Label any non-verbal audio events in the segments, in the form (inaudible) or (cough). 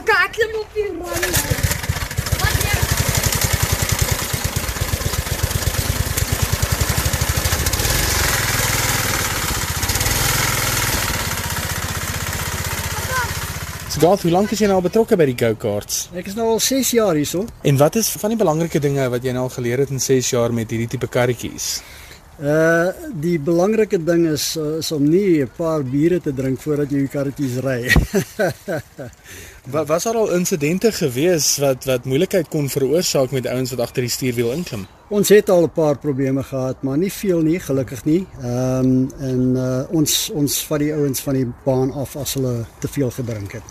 Ek ek klim op die rand. Garth, hoe lank is jy nou al betrokke by die go-karts? Ek is nou al 6 jaar hierso. En wat is van die belangrike dinge wat jy nou al geleer het in 6 jaar met hierdie tipe karretjies? Uh die belangrike ding is uh, is om nie 'n paar biere te drink voordat jy jou karretjies ry. (laughs) Wat was daar al insidente gewees wat wat moeilikheid kon veroorsaak met ouens wat agter die stuurwiel inklim? ons het al 'n paar probleme gehad, maar nie veel nie, gelukkig nie. Ehm um, en uh ons ons vat die ouens van die baan af as hulle te veel gedrink het.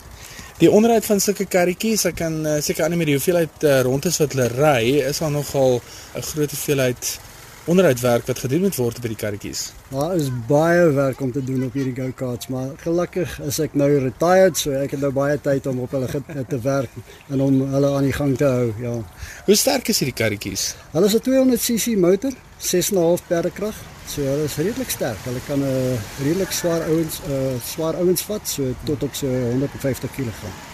Die onderhoud van sulke karretjies, ek kan uh, seker aan met die hoeveelheid uh, rondes wat hulle ry, is al nogal 'n groot hoeveelheid onderhoudwerk wat gedoen moet word by die karretjies. Daar is baie werk om te doen op hierdie go-karts, maar gelukkig is ek nou retired, so ek het nou baie tyd om op hulle (laughs) te werk en om hulle aan die gang te hou, ja. Hoe sterk is hierdie karretjies? Hulle is 'n 200 cc motor, 6.5 perdekrag. So hulle is redelik sterk. Hulle kan 'n uh, redelik swaar ouens uh swaar ouens vat, so tot op so 150 kg.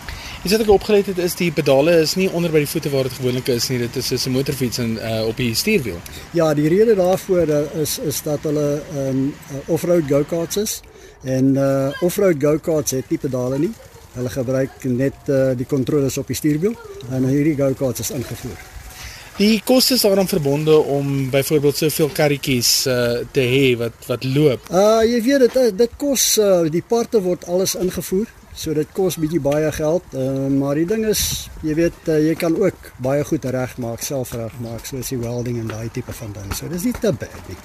Iets wat ek opgelet het is die pedale is nie onder by die voete waar dit gewoonlik is nie. Dit is soos 'n motorfiets en uh, op die stuurwiel. Ja, die rede daarvoor uh, is is dat hulle um uh, off-road go-karts is en uh off-road go-karts het nie pedale nie. Hulle gebruik net uh, die kontroles op die stuurwiel en hierdie go-karts is ingevoer. Die kostes daaraan verbonde om byvoorbeeld soveel karretjies uh, te hê wat wat loop. Uh jy weet dit dit kos uh, die parte word alles ingevoer. So dit kos bietjie baie geld, uh, maar die ding is, jy weet uh, jy kan ook baie goed regmaak, self regmaak, soos die welding en daai tipe van ding. So dis nie te bad nie.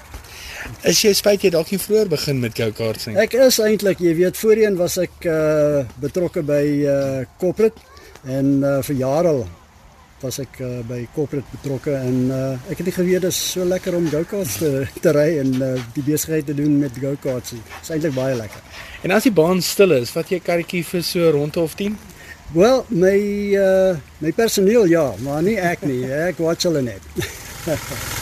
Is jy spyt jy dalk nie vroeër begin met go-karts nie? Ek is eintlik, jy weet, voorheen was ek uh betrokke by uh corporate en uh vir jare was ek uh, by corporate betrokke en uh ek het nie geweet dit is so lekker om go-karts te, te ry en uh, die besigheid te doen met go-karts. Dit is eintlik baie lekker. En as die baan stil is, vat jy 'n karretjie vir so rond of 10? Wel, my uh my personeel ja, maar nie ek nie. Ek watch hulle net. (laughs)